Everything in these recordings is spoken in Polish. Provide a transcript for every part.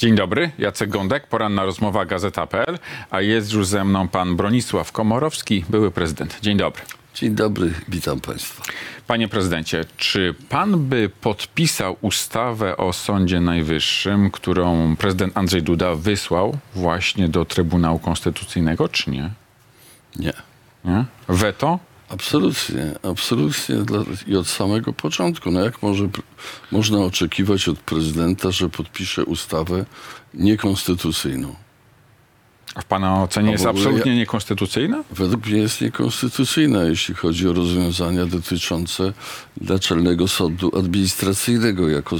Dzień dobry, Jacek Gądek, poranna rozmowa Gazeta.pl, a jest już ze mną pan Bronisław Komorowski, były prezydent. Dzień dobry. Dzień dobry, witam Państwa. Panie prezydencie, czy pan by podpisał ustawę o Sądzie Najwyższym, którą prezydent Andrzej Duda wysłał właśnie do Trybunału Konstytucyjnego, czy nie? Nie. nie? Weto? Absolutnie, absolutnie dla, i od samego początku. No jak może, można oczekiwać od prezydenta, że podpisze ustawę niekonstytucyjną? A w pana ocenie w jest absolutnie ja- niekonstytucyjna? Według mnie jest niekonstytucyjna, jeśli chodzi o rozwiązania dotyczące Naczelnego Sądu Administracyjnego jako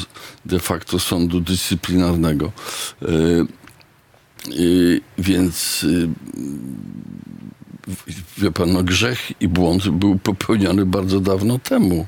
de facto sądu dyscyplinarnego. Yy, yy, więc yy, wie pan, no grzech i błąd był popełniony bardzo dawno temu.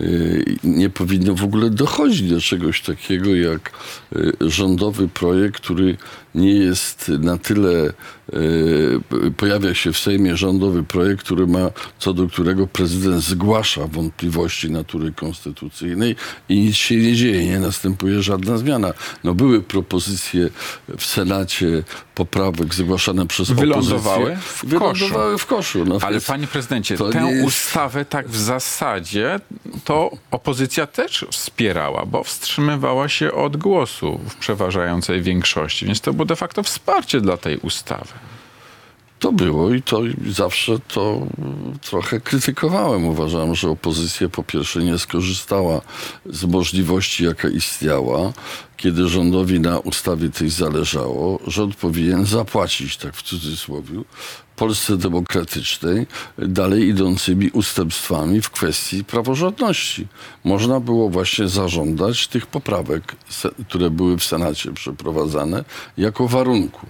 Yy, Nie powinno w ogóle dochodzić do czegoś takiego jak yy, rządowy projekt, który nie jest na tyle, yy, pojawia się w Sejmie rządowy projekt, który ma, co do którego prezydent zgłasza wątpliwości natury konstytucyjnej i nic się nie dzieje, nie następuje żadna zmiana. No były propozycje w Senacie poprawek zgłaszane przez Wylądowały opozycję. w Wylądowały w koszu. No Ale panie prezydencie, tę jest- ustawę tak w zasadzie to opozycja też wspierała, bo wstrzymywała się od głosu w przeważającej większości, więc to było de facto wsparcie dla tej ustawy. To było i to zawsze to mm, trochę krytykowałem. Uważałem, że opozycja po pierwsze nie skorzystała z możliwości, jaka istniała, kiedy rządowi na ustawie tej zależało. Rząd powinien zapłacić, tak w cudzysłowie, Polsce demokratycznej dalej idącymi ustępstwami w kwestii praworządności. Można było właśnie zażądać tych poprawek, które były w Senacie przeprowadzane, jako warunku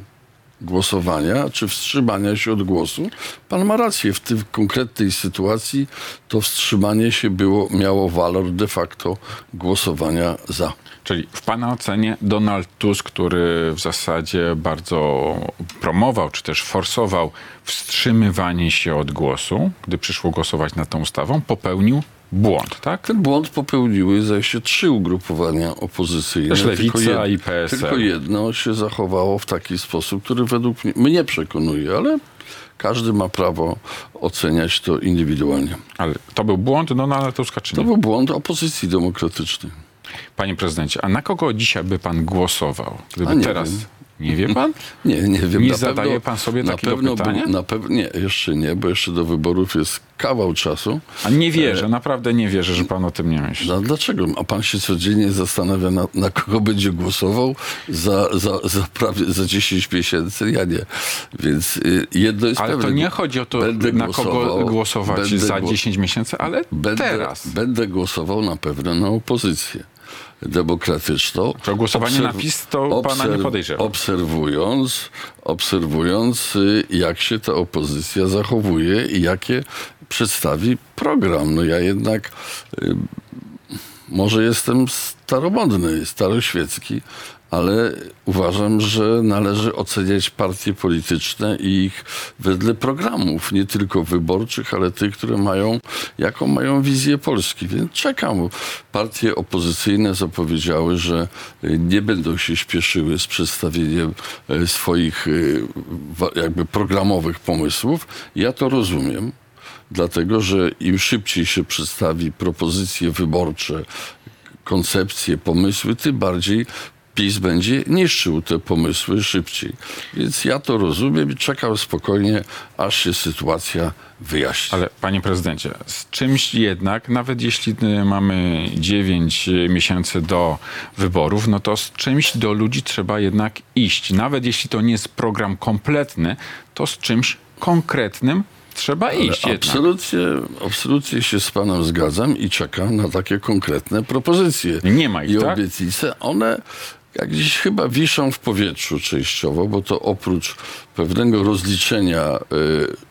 głosowania czy wstrzymania się od głosu. Pan ma rację, w tej konkretnej sytuacji to wstrzymanie się było, miało walor de facto głosowania za. Czyli w pana ocenie Donald Tusk, który w zasadzie bardzo promował, czy też forsował wstrzymywanie się od głosu, gdy przyszło głosować nad tą ustawą, popełnił błąd, tak? Ten błąd popełniły się trzy ugrupowania opozycyjne. Też Lewica Tylko i PSL. Tylko jedno się zachowało w taki sposób, który według mnie, mnie przekonuje, ale każdy ma prawo oceniać to indywidualnie. Ale to był błąd Donalda Tuska, czy To nie? był błąd opozycji demokratycznej. Panie prezydencie, a na kogo dzisiaj by pan głosował? Gdyby teraz. wiem. Nie wie pan? Nie, nie wiem. Nie zadaje pewno, pan sobie na takiego pewno pytania? Był, na pewno, nie, jeszcze nie, bo jeszcze do wyborów jest kawał czasu. A nie wierzę, naprawdę nie wierzę, że pan o tym nie myśli. No, dlaczego? A pan się codziennie zastanawia, na, na kogo będzie głosował za, za, za, prawie, za 10 miesięcy? Ja nie. Więc y, jedno jest Ale to pewne. nie chodzi o to, Będę na kogo głosować za gło- 10 miesięcy, ale Będę, teraz. będę głosował na pewno na opozycję demokratyczną. To głosowanie na PiS to pana nie podejrzewa. Obserwując, obserwując, y, jak się ta opozycja zachowuje i jakie przedstawi program. No ja jednak y, może jestem staromodny, staroświecki, ale uważam, że należy oceniać partie polityczne i ich wedle programów, nie tylko wyborczych, ale tych, które mają, jaką mają wizję Polski. Więc czekam. Partie opozycyjne zapowiedziały, że nie będą się śpieszyły z przedstawieniem y, swoich wa- jakby programowych pomysłów. Ja to rozumiem dlatego że im szybciej się przedstawi propozycje wyborcze, koncepcje, pomysły, tym bardziej PiS będzie niszczył te pomysły szybciej. Więc ja to rozumiem i czekam spokojnie, aż się sytuacja wyjaśni. Ale panie prezydencie, z czymś jednak, nawet jeśli y, mamy 9 miesięcy do wyborów, no to z czymś do ludzi trzeba jednak iść. Nawet jeśli to nie jest program kompletny, to z czymś konkretnym trzeba iść. Absolutnie, absolutnie się z panem zgadzam i czekam na takie konkretne propozycje. Nie ma ich, I tak? obietnice, one jak gdzieś chyba wiszą w powietrzu częściowo, bo to oprócz pewnego rozliczenia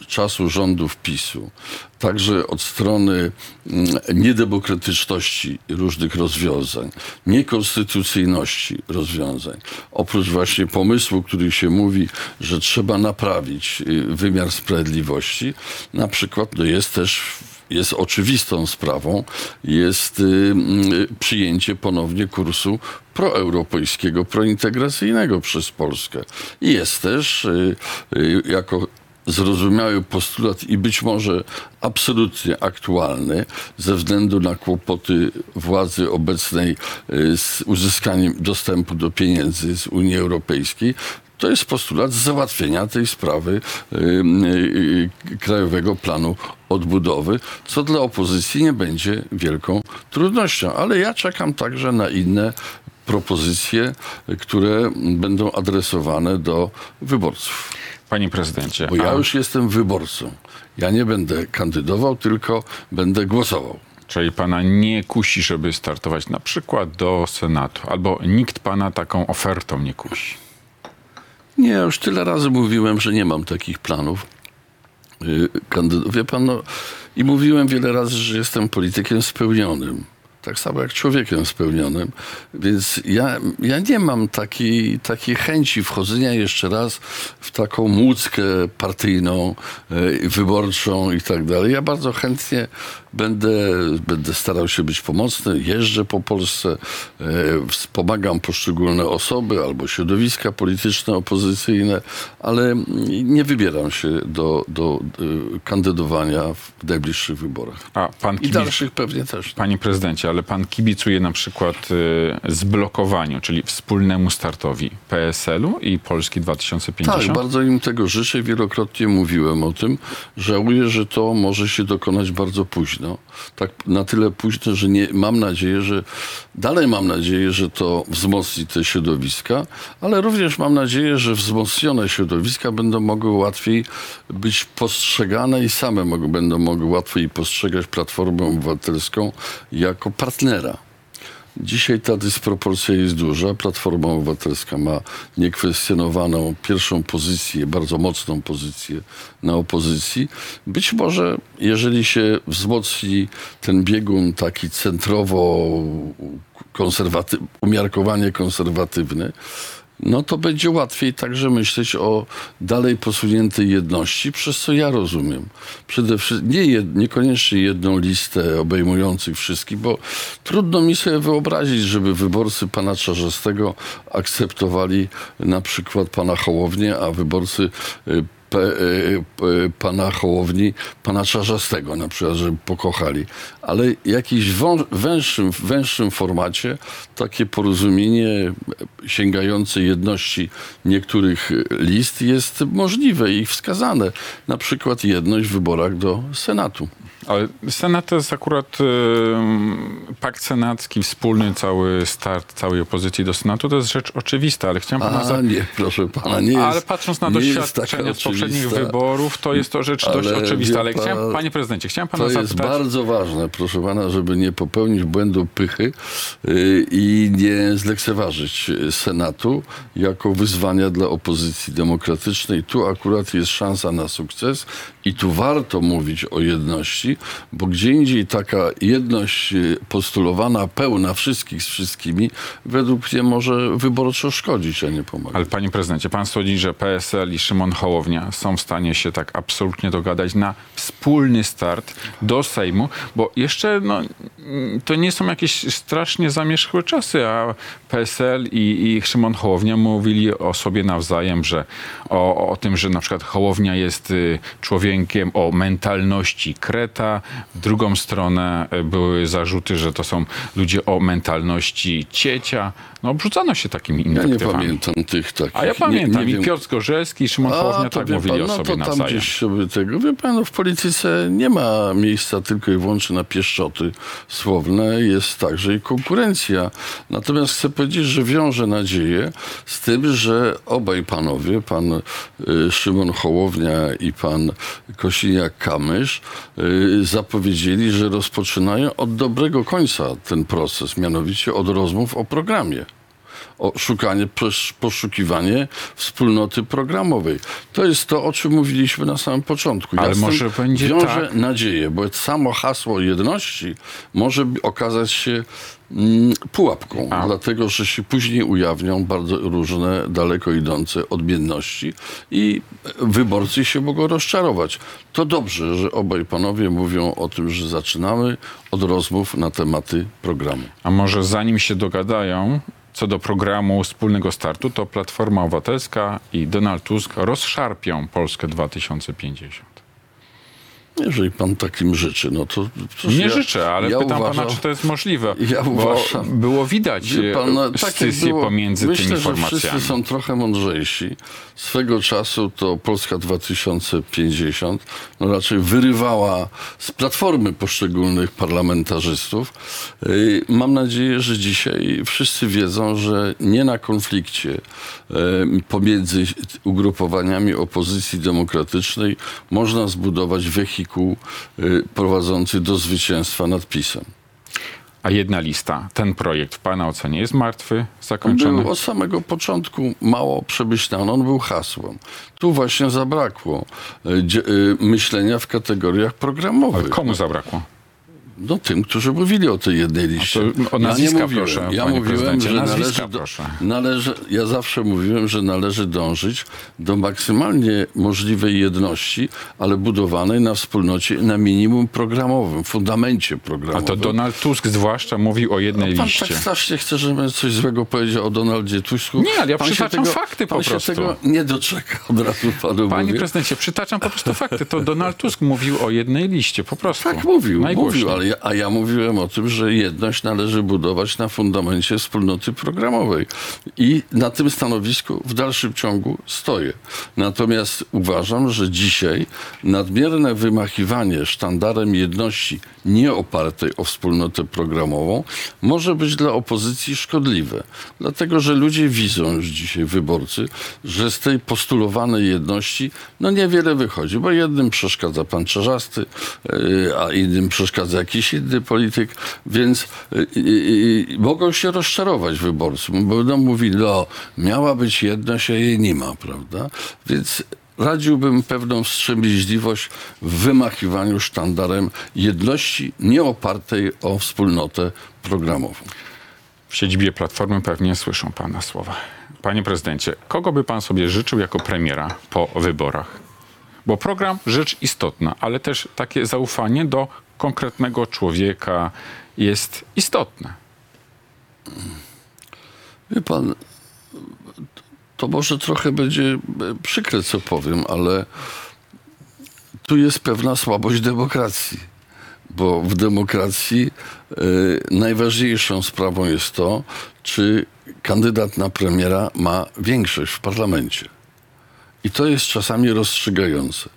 y, czasu rządów PiSu, także od strony mm, niedemokratyczności różnych rozwiązań, niekonstytucyjności rozwiązań, oprócz właśnie pomysłu, który się mówi, że trzeba naprawić y, wymiar sprawiedliwości, na przykład no jest też jest oczywistą sprawą, jest y, y, przyjęcie ponownie kursu proeuropejskiego, prointegracyjnego przez Polskę. I jest też y, jako zrozumiały postulat i być może absolutnie aktualny ze względu na kłopoty władzy obecnej z uzyskaniem dostępu do pieniędzy z Unii Europejskiej. To jest postulat załatwienia tej sprawy Krajowego Planu Odbudowy, co dla opozycji nie będzie wielką trudnością. Ale ja czekam także na inne propozycje, które będą adresowane do wyborców. Panie prezydencie, Bo ja a już jestem wyborcą. Ja nie będę kandydował, tylko będę głosował. czyli pana nie kusi, żeby startować na przykład do Senatu, albo nikt pana taką ofertą nie kusi. Nie, już tyle razy mówiłem, że nie mam takich planów. Kandyd- wie pan, no, i mówiłem wiele razy, że jestem politykiem spełnionym. Tak samo jak człowiekiem spełnionym. Więc ja, ja nie mam takiej, takiej chęci wchodzenia jeszcze raz w taką młódzkę partyjną, yy, wyborczą i tak dalej. Ja bardzo chętnie będę, będę starał się być pomocny, jeżdżę po Polsce, e, wspomagam poszczególne osoby albo środowiska polityczne, opozycyjne, ale nie wybieram się do, do e, kandydowania w najbliższych wyborach. A pan I dalszych pewnie też. Panie prezydencie, ale pan kibicuje na przykład y, zblokowaniu, czyli wspólnemu startowi PSL-u i Polski 2050? Tak, bardzo im tego życzę. Wielokrotnie mówiłem o tym. Żałuję, że to może się dokonać bardzo późno. Tak na tyle późno, że nie, mam nadzieję, że dalej mam nadzieję, że to wzmocni te środowiska, ale również mam nadzieję, że wzmocnione środowiska będą mogły łatwiej być postrzegane i same mogą, będą mogły łatwiej postrzegać Platformę Obywatelską jako partnera. Dzisiaj ta dysproporcja jest duża. Platforma Obywatelska ma niekwestionowaną pierwszą pozycję, bardzo mocną pozycję na opozycji. Być może, jeżeli się wzmocni ten biegun taki centrowo konserwaty- umiarkowanie konserwatywny, no to będzie łatwiej także myśleć o dalej posuniętej jedności, przez co ja rozumiem. Przede wszystkim nie jed, niekoniecznie jedną listę obejmujących wszystkich, bo trudno mi sobie wyobrazić, żeby wyborcy pana Czarzastego akceptowali na przykład pana Hołownię, a wyborcy y, pana Hołowni, pana Czarzastego na przykład, żeby pokochali. Ale jakiś węższym, węższym formacie takie porozumienie sięgające jedności niektórych list jest możliwe i wskazane. Na przykład jedność w wyborach do Senatu. Ale Senat to jest akurat y, pakt senacki, wspólny cały start całej opozycji do Senatu. To jest rzecz oczywista, ale chciałem pana A za... nie, proszę pana, nie jest ale patrząc na nie jest doświadczenia taka z poprzednich oczywista. wyborów, to jest to rzecz dość Ale oczywista. wie Ale pan, chciałem, panie prezydencie, chciałem pana To jest zapytać... bardzo ważne, proszę pana, żeby nie popełnić błędu pychy yy, i nie zlekceważyć Senatu jako wyzwania dla opozycji demokratycznej. Tu akurat jest szansa na sukces i tu warto mówić o jedności, bo gdzie indziej taka jedność yy, postulowana, pełna wszystkich z wszystkimi, według mnie może wyborczo szkodzić, a nie pomagać. Ale panie prezydencie, pan sądzi, że PSL i Szymon Hołownia są w stanie się tak absolutnie dogadać na wspólny start do Sejmu, bo jeszcze no, to nie są jakieś strasznie zamierzchłe czasy, a PSL i, i Szymon Hołownia mówili o sobie nawzajem, że o, o tym, że na przykład Hołownia jest y, człowiekiem o mentalności kreta, w drugą stronę y, były zarzuty, że to są ludzie o mentalności ciecia. No obrzucano się takimi Ja nie inwektywami. pamiętam tych takich. A ja nie- pamiętam, nie i wiem. Piotr Zgorzelski, i Szymon Hołownia tak mówili pan, o no sobie to tam nawzajem. gdzieś sobie tego. Wie pan, no w polityce nie ma miejsca tylko i wyłącznie na pieszczoty słowne. Jest także i konkurencja. Natomiast chcę powiedzieć, że wiążę nadzieję z tym, że obaj panowie, pan y, Szymon Hołownia i pan Kosiniak-Kamysz y, zapowiedzieli, że rozpoczynają od dobrego końca ten proces, mianowicie od rozmów o programie szukanie, posz- poszukiwanie wspólnoty programowej. To jest to, o czym mówiliśmy na samym początku. Ale z tym może będzie wiążę tak- nadzieję, bo samo hasło jedności może okazać się mm, pułapką, A. dlatego że się później ujawnią bardzo różne, daleko idące odmienności i wyborcy się mogą rozczarować. To dobrze, że obaj panowie mówią o tym, że zaczynamy od rozmów na tematy programu. A może zanim się dogadają co do programu wspólnego startu, to Platforma Obywatelska i Donald Tusk rozszarpią Polskę 2050. Jeżeli pan takim życzy, no to... Nie ja- życzę, ale ja pytam uważam- pana, czy to jest możliwe. Ja uważam- było widać pan, no, e, tak scysję było, pomiędzy myślę, tymi że formacjami. wszyscy są trochę mądrzejsi. Swego czasu to Polska 2050 no raczej wyrywała z platformy poszczególnych parlamentarzystów. Yy, Mam nadzieję, że dzisiaj wszyscy wiedzą, że nie na konflikcie yy, pomiędzy ugrupowaniami opozycji demokratycznej można zbudować wehikuł yy, prowadzący do zwycięstwa nad PiSem. A jedna lista, ten projekt w pana ocenie jest martwy, zakończony? Był od samego początku mało przemyślany, on był hasłem. Tu właśnie zabrakło dzie- e, myślenia w kategoriach programowych. Komu zabrakło? No tym, którzy mówili o tej jednej liście. to o nazwiska ja nie mówiłem. proszę, ja mówiłem, że należy, do, należy, ja zawsze mówiłem, że należy dążyć do maksymalnie możliwej jedności, ale budowanej na wspólnocie, na minimum programowym, fundamencie A programowym. to Donald Tusk zwłaszcza mówił o jednej Pan liście. tak strasznie chce, żebym coś złego powiedział o Donaldzie Tusku. Nie, ale ja Pan przytaczam fakty po pan prostu. się tego nie doczeka, od razu panu Panie mówię. prezydencie, przytaczam po prostu fakty. To Donald Tusk mówił o jednej liście, po prostu. Tak mówił, Najgłośniej. mówił, ale ja, a ja mówiłem o tym, że jedność należy budować na fundamencie wspólnoty programowej. I na tym stanowisku w dalszym ciągu stoję. Natomiast uważam, że dzisiaj nadmierne wymachiwanie sztandarem jedności nie opartej o wspólnotę programową może być dla opozycji szkodliwe. Dlatego, że ludzie widzą już dzisiaj, wyborcy, że z tej postulowanej jedności no niewiele wychodzi, bo jednym przeszkadza pan Czerzasty, yy, a innym przeszkadza jakiś inny polityk, więc yy, yy, yy, mogą się rozczarować wyborcy, bo będą mówili, no miała być jedność, a jej nie ma, prawda? Więc radziłbym pewną wstrzemięźliwość w wymachiwaniu sztandarem jedności nie opartej o wspólnotę programową. W siedzibie Platformy pewnie słyszą pana słowa. Panie prezydencie, kogo by pan sobie życzył jako premiera po wyborach? Bo program rzecz istotna, ale też takie zaufanie do konkretnego człowieka jest istotne. Wie pan, to może trochę będzie przykre, co powiem, ale tu jest pewna słabość demokracji. Bo w demokracji e, najważniejszą sprawą jest to, czy kandydat na premiera ma większość w parlamencie. I to jest czasami rozstrzygające.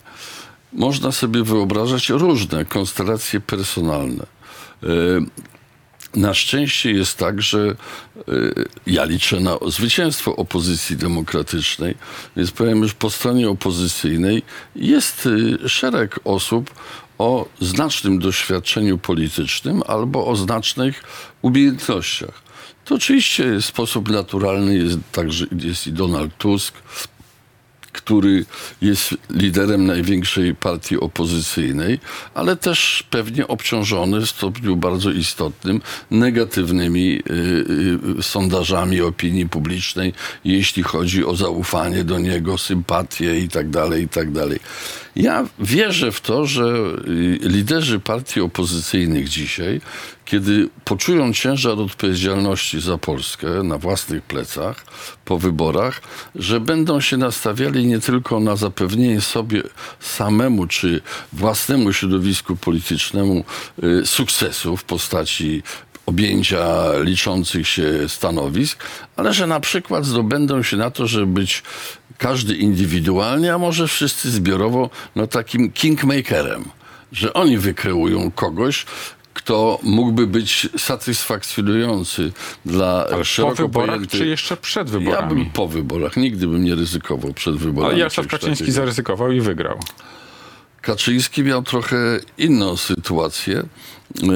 Można sobie wyobrażać różne konstelacje personalne. E, na szczęście jest tak, że y, ja liczę na zwycięstwo opozycji demokratycznej, więc powiem, że po stronie opozycyjnej jest y, szereg osób o znacznym doświadczeniu politycznym albo o znacznych umiejętnościach. To oczywiście sposób naturalny jest także jest i Donald Tusk, który jest liderem największej partii opozycyjnej, ale też pewnie obciążony w stopniu bardzo istotnym negatywnymi y, y, sondażami opinii publicznej, jeśli chodzi o zaufanie do niego, sympatię i tak Ja wierzę w to, że y, liderzy partii opozycyjnych dzisiaj, kiedy poczują ciężar odpowiedzialności za Polskę na własnych plecach po wyborach, że będą się nastawiali nie tylko na zapewnienie sobie samemu czy własnemu środowisku politycznemu y, sukcesu w postaci objęcia liczących się stanowisk, ale że na przykład zdobędą się na to, żeby być każdy indywidualnie, a może wszyscy zbiorowo, no takim kingmakerem, że oni wykreują kogoś, kto mógłby być satysfakcjonujący dla Ale po szeroko wyborach, pojętych... czy jeszcze przed Ja bym wyborami? po wyborach, nigdy bym nie ryzykował przed wyborami. Ale Jarosław Kaczyński takiego. zaryzykował i wygrał. Kaczyński miał trochę inną sytuację. Y,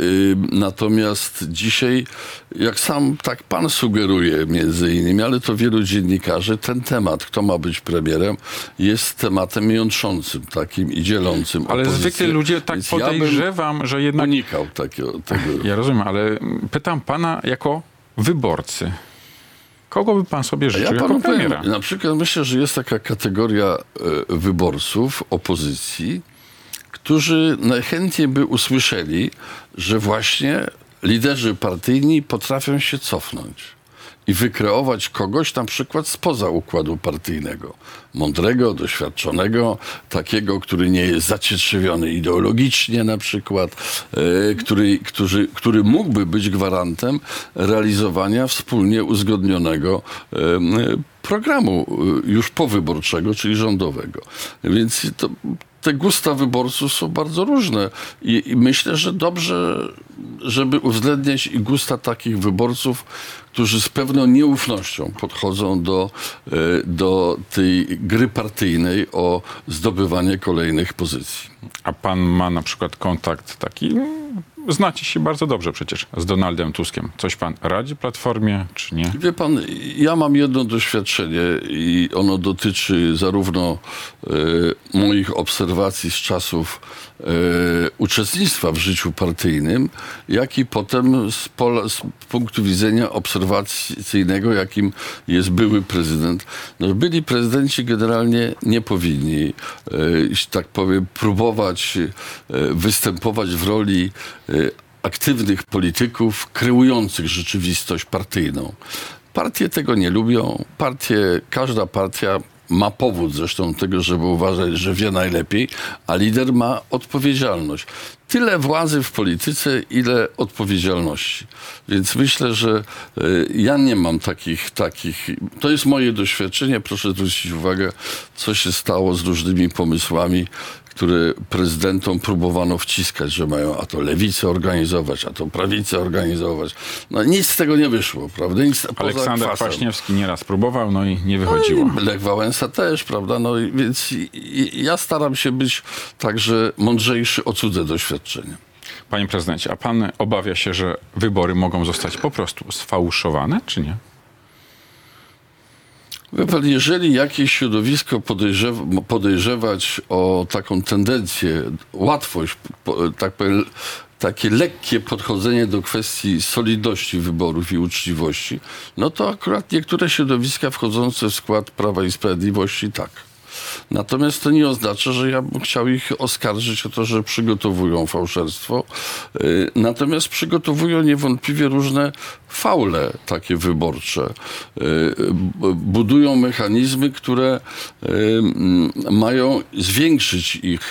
y, Natomiast dzisiaj, jak sam tak pan sugeruje między innymi, ale to wielu dziennikarzy, ten temat, kto ma być premierem, jest tematem jątrzącym takim i dzielącym Ale opozycję. zwykle ludzie tak Więc ja podejrzewam, że jednak... unikał takiego, tego. Ja rozumiem, ale pytam pana jako wyborcy. Kogo by pan sobie życzył Ja jako panu powiem, premiera? na przykład myślę, że jest taka kategoria e, wyborców opozycji, którzy najchętniej by usłyszeli, że właśnie liderzy partyjni potrafią się cofnąć i wykreować kogoś na przykład spoza układu partyjnego. Mądrego, doświadczonego, takiego, który nie jest zacietrzewiony ideologicznie na przykład, e, który, który, który mógłby być gwarantem realizowania wspólnie uzgodnionego e, programu e, już powyborczego, czyli rządowego. Więc to, te gusta wyborców są bardzo różne i, i myślę, że dobrze, żeby uwzględniać i gusta takich wyborców, którzy z pewną nieufnością podchodzą do, e, do tej gry partyjnej o zdobywanie kolejnych pozycji. A pan ma na przykład kontakt taki, mm, znacie się bardzo dobrze przecież z Donaldem Tuskiem. Coś pan radzi Platformie, czy nie? Wie pan, ja mam jedno doświadczenie i ono dotyczy zarówno e, moich obserwacji z czasów uczestnictwa w życiu partyjnym, jak i potem z, pola, z punktu widzenia obserwacyjnego, jakim jest były prezydent. No, byli prezydenci generalnie nie powinni, e, tak powiem, próbować e, występować w roli e, aktywnych polityków kreujących rzeczywistość partyjną. Partie tego nie lubią. Partie, każda partia ma powód zresztą tego, żeby uważać, że wie najlepiej, a lider ma odpowiedzialność. Tyle władzy w polityce, ile odpowiedzialności. Więc myślę, że y, ja nie mam takich, takich. To jest moje doświadczenie. Proszę zwrócić uwagę, co się stało z różnymi pomysłami, które prezydentom próbowano wciskać, że mają a to lewicę organizować, a to prawicę organizować. No nic z tego nie wyszło, prawda? Nic Aleksander kwasem. Kwaśniewski nieraz próbował, no i nie wychodziło. No i Lech Wałęsa też, prawda? No więc ja staram się być także mądrzejszy o cudze doświadczenia. Panie prezydencie, a pan obawia się, że wybory mogą zostać po prostu sfałszowane, czy nie? Pan, jeżeli jakieś środowisko podejrzewa, podejrzewać o taką tendencję, łatwość, tak powiem, takie lekkie podchodzenie do kwestii solidności wyborów i uczciwości, no to akurat niektóre środowiska wchodzące w skład Prawa i Sprawiedliwości tak. Natomiast to nie oznacza, że ja bym chciał ich oskarżyć o to, że przygotowują fałszerstwo. Y, Natomiast przygotowują niewątpliwie różne faule takie wyborcze. Y, Budują mechanizmy, które y, mają zwiększyć ich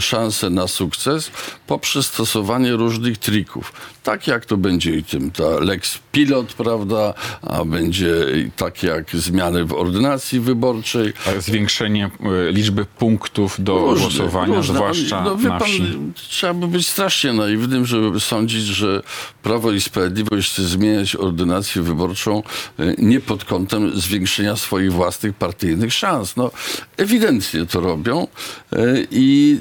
szanse na sukces poprzez stosowanie różnych trików. Tak jak to będzie i tym ta Lex Pilot, prawda, a będzie tak jak zmiany w ordynacji wyborczej. A Zwiększenie e, liczby punktów do Różne, głosowania, różne. zwłaszcza no, wie na pan, wsi. Trzeba by być strasznie naiwnym, żeby sądzić, że Prawo i Sprawiedliwość chce zmieniać ordynację wyborczą e, nie pod kątem zwiększenia swoich własnych partyjnych szans. No, ewidentnie to robią e, i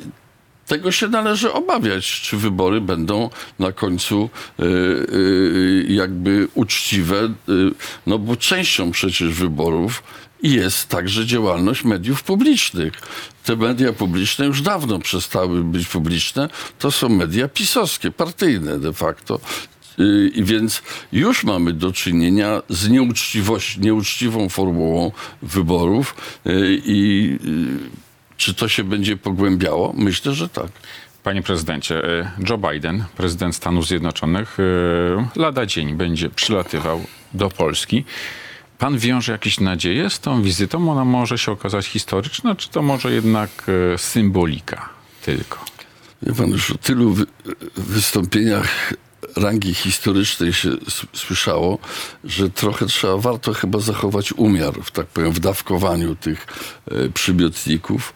tego się należy obawiać, czy wybory będą na końcu e, e, jakby uczciwe, no bo częścią przecież wyborów jest także działalność mediów publicznych. Te media publiczne już dawno przestały być publiczne. To są media pisowskie, partyjne de facto. Y, I więc już mamy do czynienia z nieuczciwość, nieuczciwą formułą wyborów y, i y, czy to się będzie pogłębiało? Myślę, że tak. Panie prezydencie, e, Joe Biden, prezydent Stanów Zjednoczonych, e, lada dzień będzie przylatywał do Polski. Pan wiąże jakieś nadzieje z tą wizytą? Ona może się okazać historyczna, czy to może jednak e, symbolika tylko? Wie pan, już o tylu wy, wystąpieniach rangi historycznej się słyszało, że trochę trzeba, warto chyba zachować umiar, w tak powiem, w dawkowaniu tych e, przymiotników.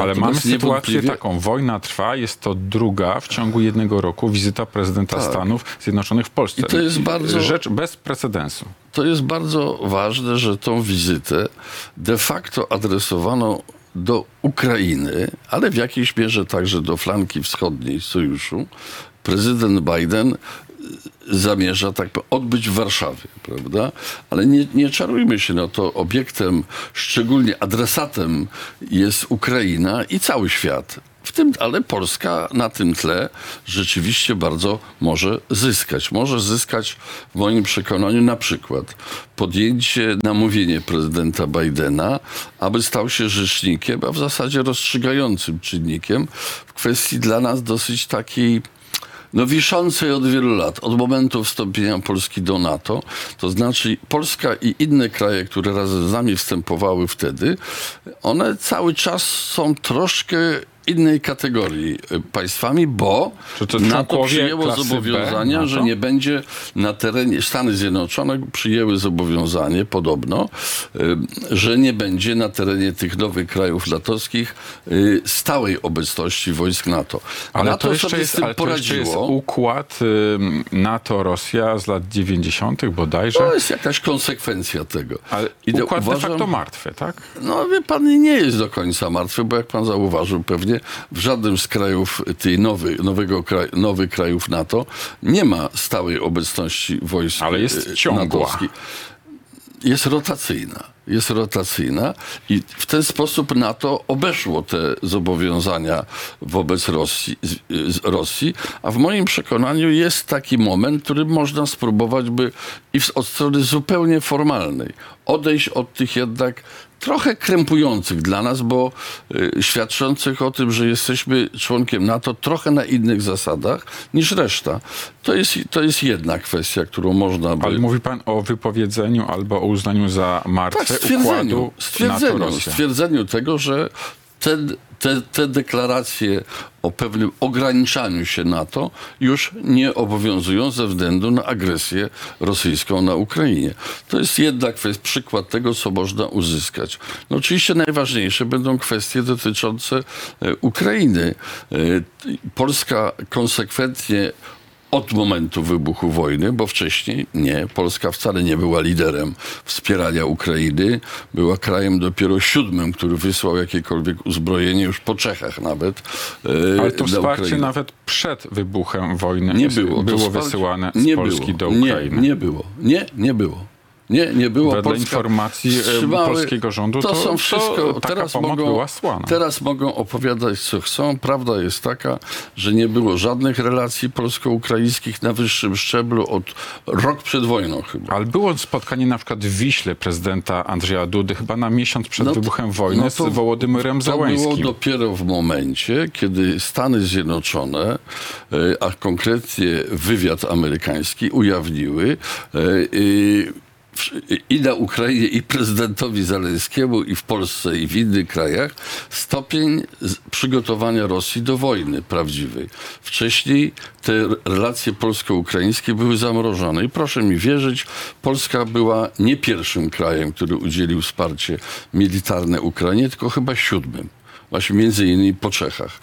Ale mamy sytuację niewątpliwie- taką, wojna trwa, jest to druga w ciągu jednego roku wizyta prezydenta Stanów Zjednoczonych w Polsce. Tak. I to jest bardzo- Rzecz bez precedensu. to jest bardzo ważne, że tą wizytę de facto adresowano do Ukrainy, ale w jakiejś mierze także do flanki wschodniej sojuszu, prezydent Biden y, zamierza tak odbyć w Warszawie, prawda? Ale nie, nie czarujmy się, no to obiektem, szczególnie adresatem jest Ukraina i cały świat. W tym, ale Polska na tym tle rzeczywiście bardzo może zyskać. Może zyskać w moim przekonaniu na przykład podjęcie, namówienie prezydenta Bidena, aby stał się rzecznikiem, a w zasadzie rozstrzygającym czynnikiem w kwestii dla nas dosyć takiej no wiszącej od wielu lat, od momentu wstąpienia Polski do NATO, to znaczy Polska i inne kraje, które razem z nami wstępowały wtedy, one cały czas są troszkę innej kategorii y, państwami, bo Czy to NATO przyjęło B zobowiązania, że nie będzie na terenie, Stany Zjednoczone przyjęły zobowiązanie podobno, y, że nie będzie na terenie tych nowych krajów natowskich y, stałej obecności wojsk NATO. Ale NATO to jeszcze sobie jest, z tym ale to jeszcze jest poradziło. układ NATO-Rosja z lat 90. bodajże. To jest jakaś konsekwencja tego. Ale I układ uważam- de facto martwy, tak? No wie pan, nie jest do końca martwy, bo jak pan zauważył pewnie, w żadnym z krajów tej nowy, nowego kraj, nowych krajów NATO nie ma stałej obecności wojsk Ale jest e, ciągła. natowskich. Jest rotacyjna. Jest rotacyjna i w ten sposób NATO obeszło te zobowiązania wobec Rosji, Rosji, a w moim przekonaniu jest taki moment, który można spróbować by i od strony zupełnie formalnej odejść od tych jednak trochę krępujących dla nas, bo y, świadczących o tym, że jesteśmy członkiem NATO trochę na innych zasadach niż reszta. To jest, to jest jedna kwestia, którą można by... Ale mówi pan o wypowiedzeniu albo o uznaniu za martwe Tak, stwierdzeniu, układu stwierdzeniu, NATO-Rosja. stwierdzeniu tego, że te, te, te deklaracje o pewnym ograniczaniu się NATO już nie obowiązują ze względu na agresję rosyjską na Ukrainie. To jest jednak przykład tego, co można uzyskać. No oczywiście najważniejsze będą kwestie dotyczące e, Ukrainy. E, Polska konsekwentnie od momentu wybuchu wojny, bo wcześniej nie, Polska wcale nie była liderem wspierania Ukrainy. Była krajem dopiero siódmym, który wysłał jakiekolwiek uzbrojenie, już po Czechach nawet. e, Ale to wsparcie Ukrainę. nawet przed wybuchem wojny nie było. Było wysyłane z Polski do Ukrainy. Nie, nie było. Nie, nie było. Nie, nie było. Wedle Polska informacji, wstrzymały- polskiego rządu to, to- są to wszystko. taka teraz mogą. Teraz mogą opowiadać, co chcą. Prawda jest taka, że nie było żadnych relacji polsko-ukraińskich na wyższym szczeblu od rok przed wojną chyba. Ale było spotkanie na przykład w Wiśle prezydenta Andrzeja Dudy chyba na miesiąc przed No to- wybuchem wojny no to- z Wołodymyrem To było dopiero w momencie, kiedy Stany Zjednoczone, e, a konkretnie wywiad amerykański ujawniły e, i na Ukrainie, i prezydentowi Zaleńskiemu, i w Polsce, i w innych krajach, stopień przygotowania Rosji do wojny prawdziwej. Wcześniej te relacje polsko-ukraińskie były zamrożone. I proszę mi wierzyć, Polska była nie pierwszym krajem, który udzielił wsparcie militarne Ukrainie, tylko chyba siódmym. Właśnie między innymi po Czechach.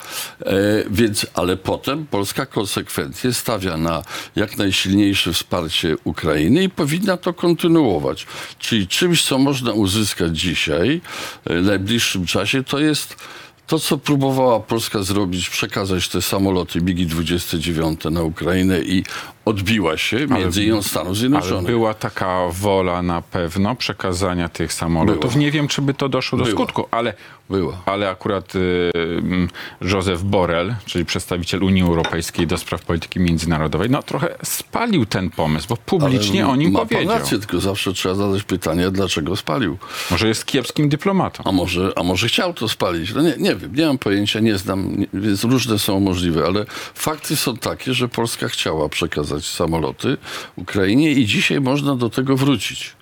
E, więc, ale potem Polska konsekwentnie stawia na jak najsilniejsze wsparcie Ukrainy i powinna to kontynuować. Czyli czymś, co można uzyskać dzisiaj, e, w najbliższym czasie, to jest to, co próbowała Polska zrobić, przekazać te samoloty MiG-29 na Ukrainę i odbiła się między innymi od Stanów Ale Zjednoczonych. była taka wola na pewno przekazania tych samolotów. Była. Nie wiem, czy by to doszło do Była. skutku, ale, Była. ale akurat y, Józef Borrell, czyli przedstawiciel Unii Europejskiej do spraw polityki międzynarodowej, no trochę spalił ten pomysł, bo publicznie Ale o nim ma pan powiedział. rację, tylko zawsze trzeba zadać pytanie, dlaczego spalił. Może jest kiepskim dyplomatą. A może, a może chciał to spalić? No nie, nie wiem, nie mam pojęcia, nie znam, nie, więc różne są możliwe, ale fakty są takie, że Polska chciała przekazać samoloty Ukrainie i dzisiaj można do tego wrócić.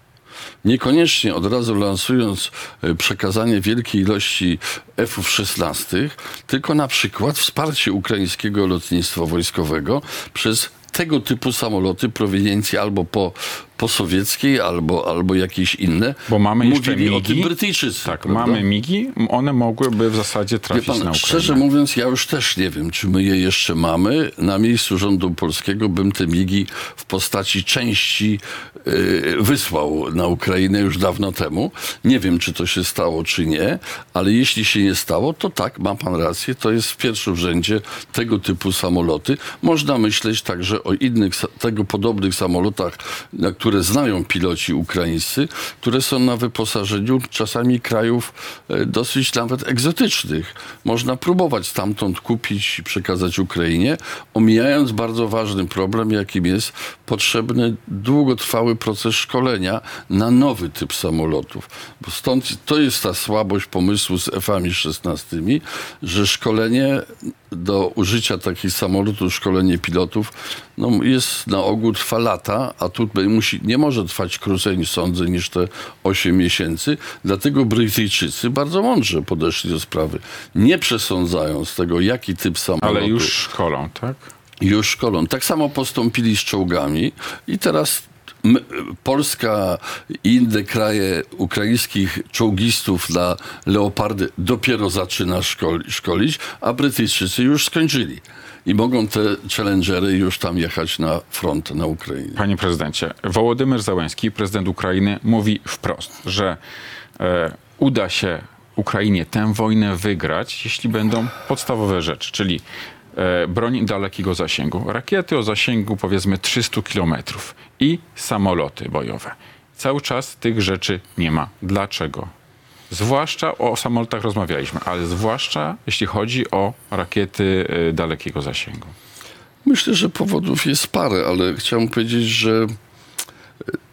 Niekoniecznie od razu lansując e, przekazanie wielkiej ilości F-16, tylko na przykład wsparcie ukraińskiego lotnictwa wojskowego przez tego typu samoloty proweniencji albo po, posowieckiej albo, albo jakieś inne. Bo mamy jeszcze Mówili o migi. tym Brytyjczycy. Tak, prawda? mamy migi, one mogłyby w zasadzie trafić pan, na Ukrainę. szczerze mówiąc, ja już też nie wiem, czy my je jeszcze mamy. Na miejscu rządu polskiego bym te migi w postaci części y, wysłał na Ukrainę już dawno temu. Nie wiem, czy to się stało, czy nie, ale jeśli się nie stało, to tak, ma pan rację, to jest w pierwszym rzędzie tego typu samoloty. Można myśleć także o innych tego podobnych samolotach, na które znają piloci ukraińscy, które są na wyposażeniu czasami krajów e, dosyć nawet egzotycznych. Można próbować stamtąd kupić i przekazać Ukrainie, omijając bardzo ważny problem, jakim jest potrzebny długotrwały proces szkolenia na nowy typ samolotów. Bo stąd to jest ta słabość pomysłu z F-ami 16, że szkolenie do użycia takich samolotów, szkolenie pilotów, no jest na ogół trwa lata, a tu musi, nie może trwać krócej, sądzę, niż te 8 miesięcy. Dlatego Brytyjczycy bardzo mądrze podeszli do sprawy. Nie przesądzając tego, jaki typ samolotu Ale już szkolą, tak? już szkolą. Tak samo postąpili z czołgami i teraz Polska i inne kraje ukraińskich czołgistów na Leopardy dopiero zaczyna szkoli, szkolić, a Brytyjczycy już skończyli. I mogą te challengery już tam jechać na front na Ukrainie. Panie prezydencie, Wołodymyr Załęski, prezydent Ukrainy, mówi wprost, że e, uda się Ukrainie tę wojnę wygrać, jeśli będą podstawowe rzeczy, czyli e, broń dalekiego zasięgu, rakiety o zasięgu powiedzmy 300 kilometrów i samoloty bojowe. Cały czas tych rzeczy nie ma. Dlaczego? Zwłaszcza o samolotach rozmawialiśmy, ale zwłaszcza jeśli chodzi o rakiety e, dalekiego zasięgu. Myślę, że powodów jest parę, ale chciałem powiedzieć, że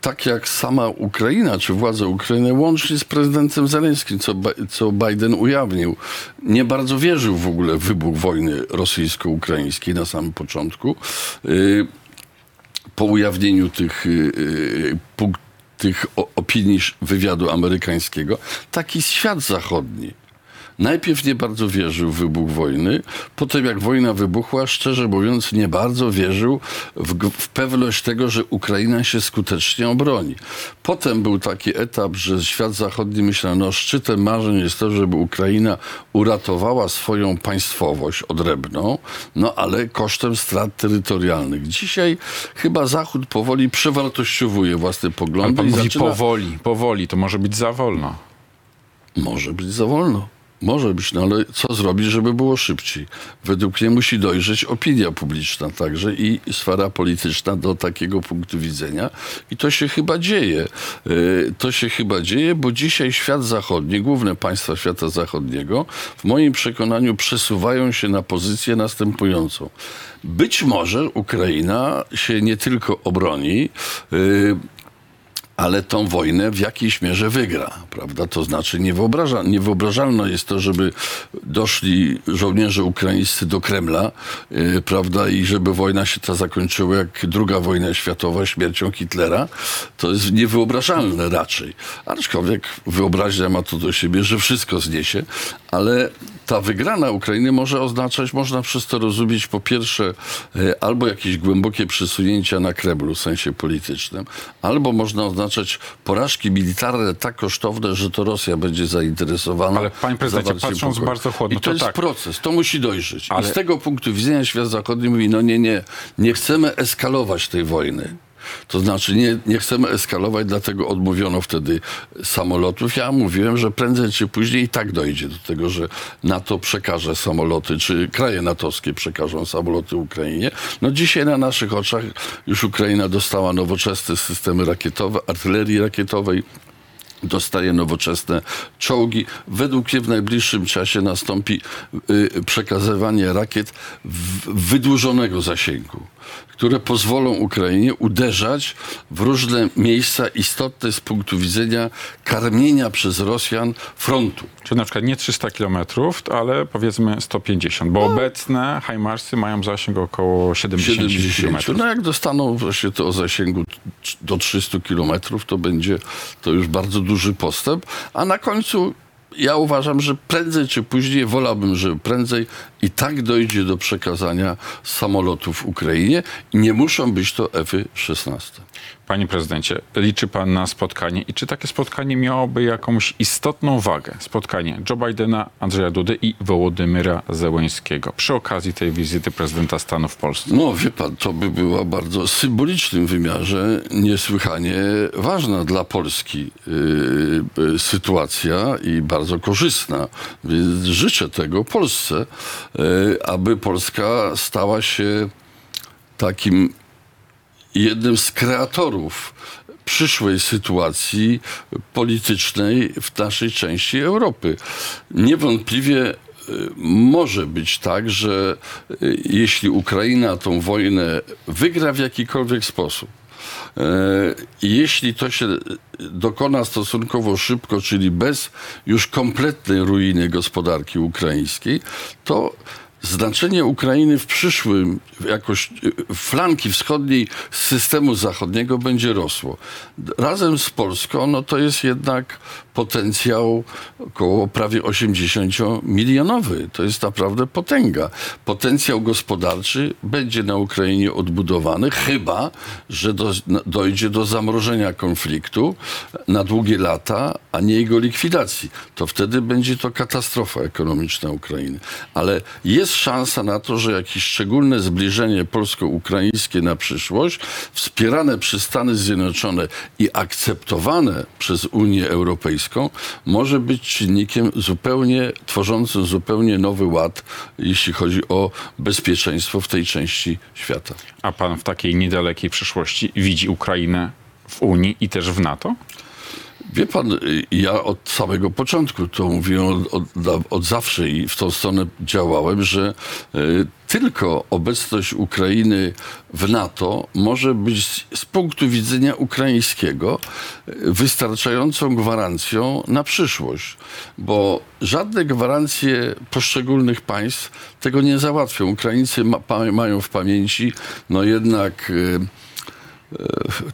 tak jak sama Ukraina, czy władze Ukrainy, łącznie z prezydentem Zelenskim, co, co Biden ujawnił, nie bardzo wierzył w ogóle w wybuch wojny rosyjsko-ukraińskiej na samym początku. Y, Po ujawnieniu tych, y, y, tych opinii wywiadu amerykańskiego, taki świat zachodni. Najpierw nie bardzo wierzył w wybuch wojny, potem jak wojna wybuchła, szczerze mówiąc, nie bardzo wierzył w, w pewność tego, że Ukraina się skutecznie obroni. Potem był taki etap, że świat zachodni myślał, no szczytem marzeń jest to, żeby Ukraina uratowała swoją państwowość odrębną, no ale kosztem strat terytorialnych. Dzisiaj chyba Zachód powoli przewartościowuje własne Ale poglądy pan i mówi zaczyna... powoli, powoli, to może być za wolno. Może być za wolno. Może być, no ale co zrobić, żeby było szybciej? Według mnie musi dojrzeć opinia publiczna także i sfera polityczna do takiego punktu widzenia. I to się chyba dzieje. Yy, To się chyba dzieje, bo dzisiaj świat zachodni, główne państwa świata zachodniego, w moim przekonaniu przesuwają się na pozycję następującą. Być może Ukraina się nie tylko obroni, yy, ale tą wojnę w jakiejś mierze wygra, prawda? To znaczy niewyobraża, niewyobrażalne jest to, żeby doszli żołnierze ukraińscy do Kremla, yy, prawda? I żeby wojna się ta zakończyła jak druga wojna światowa śmiercią Hitlera. To jest niewyobrażalne raczej. Aczkolwiek wyobraźnia ma to do siebie, że wszystko zniesie, ale ta wygrana Ukrainy może oznaczać, można przez to rozumieć po pierwsze e, albo jakieś głębokie przesunięcia na Kremlu w sensie politycznym, albo można oznaczać porażki militarne tak kosztowne, że to Rosja będzie zainteresowana. Ale, panie prezydencie, patrząc pokoju. bardzo chłodno, I to, to jest tak. proces, to musi dojrzeć. Ale- I z tego punktu widzenia świat zachodni mówi, no nie, nie, nie chcemy eskalować tej wojny. To znaczy nie, nie chcemy eskalować, dlatego odmówiono wtedy samolotów. Ja mówiłem, że prędzej czy później i tak dojdzie do tego, że NATO przekaże samoloty, czy kraje natowskie przekażą samoloty Ukrainie. No dzisiaj na naszych oczach już Ukraina dostała nowoczesne systemy rakietowe, artylerii rakietowej, dostaje nowoczesne czołgi. Według mnie w najbliższym czasie nastąpi y, przekazywanie rakiet wydłużonego zasięgu, które pozwolą Ukrainie uderzać w różne miejsca istotne z punktu widzenia karmienia przez Rosjan frontu. Czyli na przykład nie 300 kilometrów, ale powiedzmy 150, bo obecne Hajmarsy mają zasięg około 70, 70. kilometrów. No jak dostaną właśnie to o zasięgu do 300 kilometrów, to będzie to już bardzo duży postęp. A na końcu ja uważam, że prędzej czy później, wolałbym, że prędzej i tak dojdzie do przekazania samolotów Ukrainie. Nie muszą być to F-16. Panie prezydencie, liczy pan na spotkanie i czy takie spotkanie miałoby jakąś istotną wagę? Spotkanie Joe Bidena, Andrzeja Dudy i Wołodymyra Zełęńskiego przy okazji tej wizyty prezydenta Stanów w Polsce. No, wie pan, to by była bardzo symbolicznym wymiarze niesłychanie ważna dla Polski yy, sytuacja i bardzo korzystna. Więc życzę tego Polsce, aby Polska stała się takim jednym z kreatorów przyszłej sytuacji politycznej w naszej części Europy. Niewątpliwie y, może być tak, że y, jeśli Ukraina tą wojnę wygra w jakikolwiek sposób, jeśli to się dokona stosunkowo szybko, czyli bez już kompletnej ruiny gospodarki ukraińskiej, to znaczenie Ukrainy w przyszłym, jakoś y, flanki wschodniej systemu zachodniego będzie rosło. Razem z Polską, no to jest jednak potencjał około prawie 80-milionowy. To jest naprawdę potęga. Potencjał gospodarczy będzie na Ukrainie odbudowany, chyba, że do, dojdzie do zamrożenia konfliktu na długie lata, a nie jego likwidacji. To wtedy będzie to katastrofa ekonomiczna Ukrainy. Ale jest szansa na to, że jakieś szczególne zbliżenie polsko-ukraińskie na przyszłość, wspierane przez Stany Zjednoczone i akceptowane przez Unię Europejską, może być czynnikiem zupełnie, tworzącym zupełnie nowy ład, jeśli chodzi o bezpieczeństwo w tej części świata. A pan w takiej niedalekiej przyszłości widzi Ukrainę w Unii i też w NATO? Wie pan, ja od samego początku to mówiłem od, od, od zawsze i w tą stronę działałem, że y, tylko obecność Ukrainy w NATO może być z, z punktu widzenia ukraińskiego y, wystarczającą gwarancją na przyszłość, bo żadne gwarancje poszczególnych państw tego nie załatwią. Ukraińcy ma, mają w pamięci no jednak y,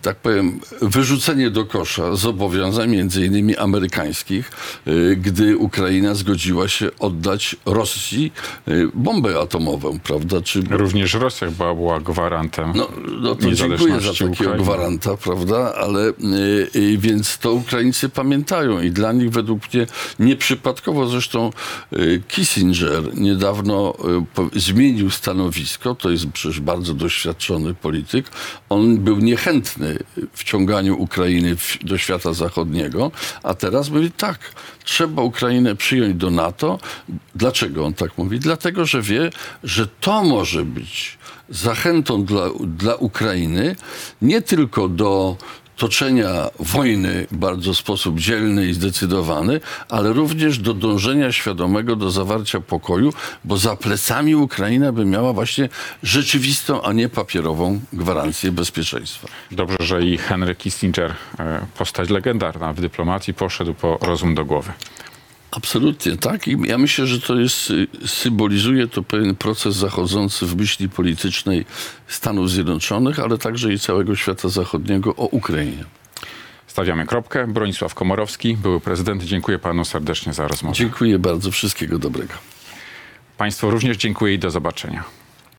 tak powiem, wyrzucenie do kosza zobowiązań, między innymi amerykańskich, y, gdy Ukraina zgodziła się oddać Rosji y, bombę atomową, prawda? Czy, Również Rosja była, była gwarantem no, no to dziękuję za takiego Ukrainy. gwaranta, prawda? Ale więc to Ukraińcy pamiętają i dla nich według mnie nieprzypadkowo zresztą Kissinger niedawno zmienił stanowisko, to jest przecież bardzo doświadczony polityk. On był niechętny wciąganiu Ukrainy do świata zachodniego, a teraz mówi tak, trzeba Ukrainę przyjąć do NATO. Dlaczego on tak mówi? Dlatego, że wie, że to może być zachętą dla, dla Ukrainy nie tylko do toczenia wojny bardzo w sposób dzielny i zdecydowany, ale również do dążenia świadomego do zawarcia pokoju, bo za plecami Ukraina by miała właśnie rzeczywistą, a nie papierową gwarancję bezpieczeństwa. Dobrze, że i Henry Kissinger, e, postać legendarna w dyplomacji, poszedł po rozum do głowy. Absolutnie tak. I ja myślę, że to jest, y, symbolizuje to pewien proces zachodzący w myśli politycznej Stanów Zjednoczonych, ale także i całego świata zachodniego o Ukrainie. Stawiamy kropkę. Bronisław Komorowski, były prezydent. Dziękuję panu serdecznie za rozmowę. Dziękuję bardzo. Wszystkiego dobrego. Państwu również dziękuję i do zobaczenia.